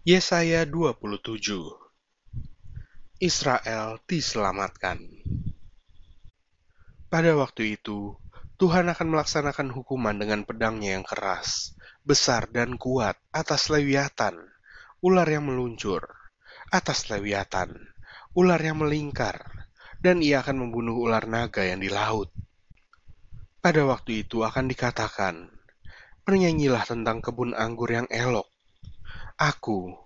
Yesaya 27 Israel diselamatkan Pada waktu itu, Tuhan akan melaksanakan hukuman dengan pedangnya yang keras, besar dan kuat atas lewiatan, ular yang meluncur, atas lewiatan, ular yang melingkar, dan ia akan membunuh ular naga yang di laut. Pada waktu itu akan dikatakan, Bernyanyilah tentang kebun anggur yang elok, Aku,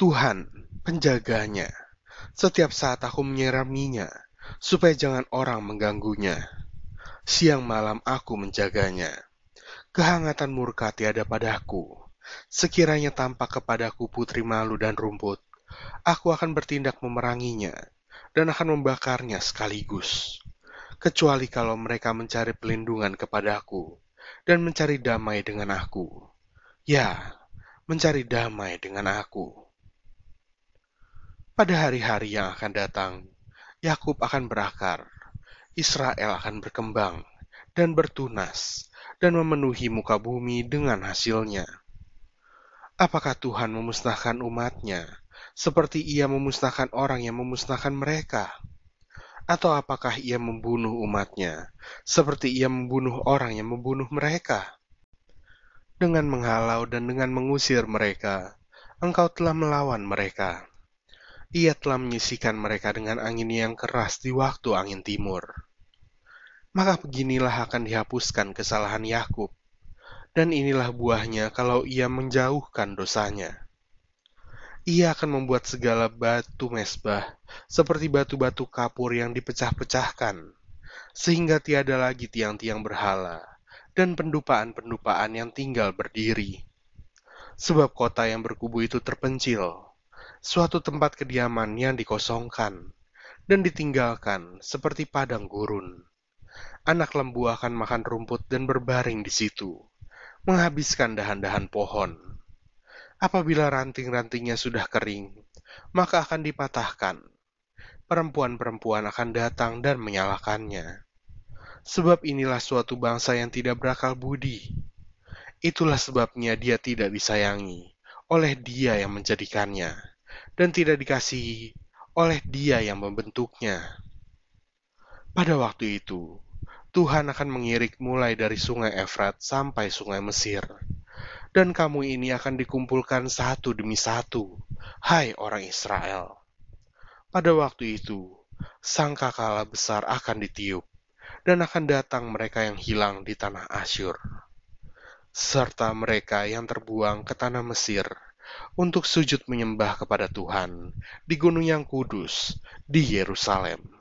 Tuhan, penjaganya. Setiap saat aku menyiraminya, supaya jangan orang mengganggunya. Siang malam aku menjaganya. Kehangatan murka tiada padaku. Sekiranya tampak kepadaku putri malu dan rumput, aku akan bertindak memeranginya dan akan membakarnya sekaligus. Kecuali kalau mereka mencari pelindungan kepadaku dan mencari damai dengan aku. Ya, mencari damai dengan aku. Pada hari-hari yang akan datang, Yakub akan berakar, Israel akan berkembang dan bertunas, dan memenuhi muka bumi dengan hasilnya. Apakah Tuhan memusnahkan umatnya, seperti ia memusnahkan orang yang memusnahkan mereka? Atau apakah ia membunuh umatnya, seperti ia membunuh orang yang membunuh mereka? Dengan menghalau dan dengan mengusir mereka, engkau telah melawan mereka. Ia telah menyisikan mereka dengan angin yang keras di waktu angin timur. Maka beginilah akan dihapuskan kesalahan Yakub, dan inilah buahnya kalau ia menjauhkan dosanya. Ia akan membuat segala batu mesbah seperti batu-batu kapur yang dipecah-pecahkan, sehingga tiada lagi tiang-tiang berhala dan pendupaan-pendupaan yang tinggal berdiri. Sebab kota yang berkubu itu terpencil, suatu tempat kediaman yang dikosongkan dan ditinggalkan seperti padang gurun. Anak lembu akan makan rumput dan berbaring di situ, menghabiskan dahan-dahan pohon. Apabila ranting-rantingnya sudah kering, maka akan dipatahkan. Perempuan-perempuan akan datang dan menyalakannya Sebab inilah suatu bangsa yang tidak berakal budi. Itulah sebabnya dia tidak disayangi oleh dia yang menjadikannya, dan tidak dikasihi oleh dia yang membentuknya. Pada waktu itu, Tuhan akan mengirik mulai dari sungai Efrat sampai sungai Mesir, dan kamu ini akan dikumpulkan satu demi satu, hai orang Israel. Pada waktu itu, sangkakala besar akan ditiup, dan akan datang mereka yang hilang di tanah Asyur, serta mereka yang terbuang ke tanah Mesir untuk sujud menyembah kepada Tuhan di gunung yang kudus di Yerusalem.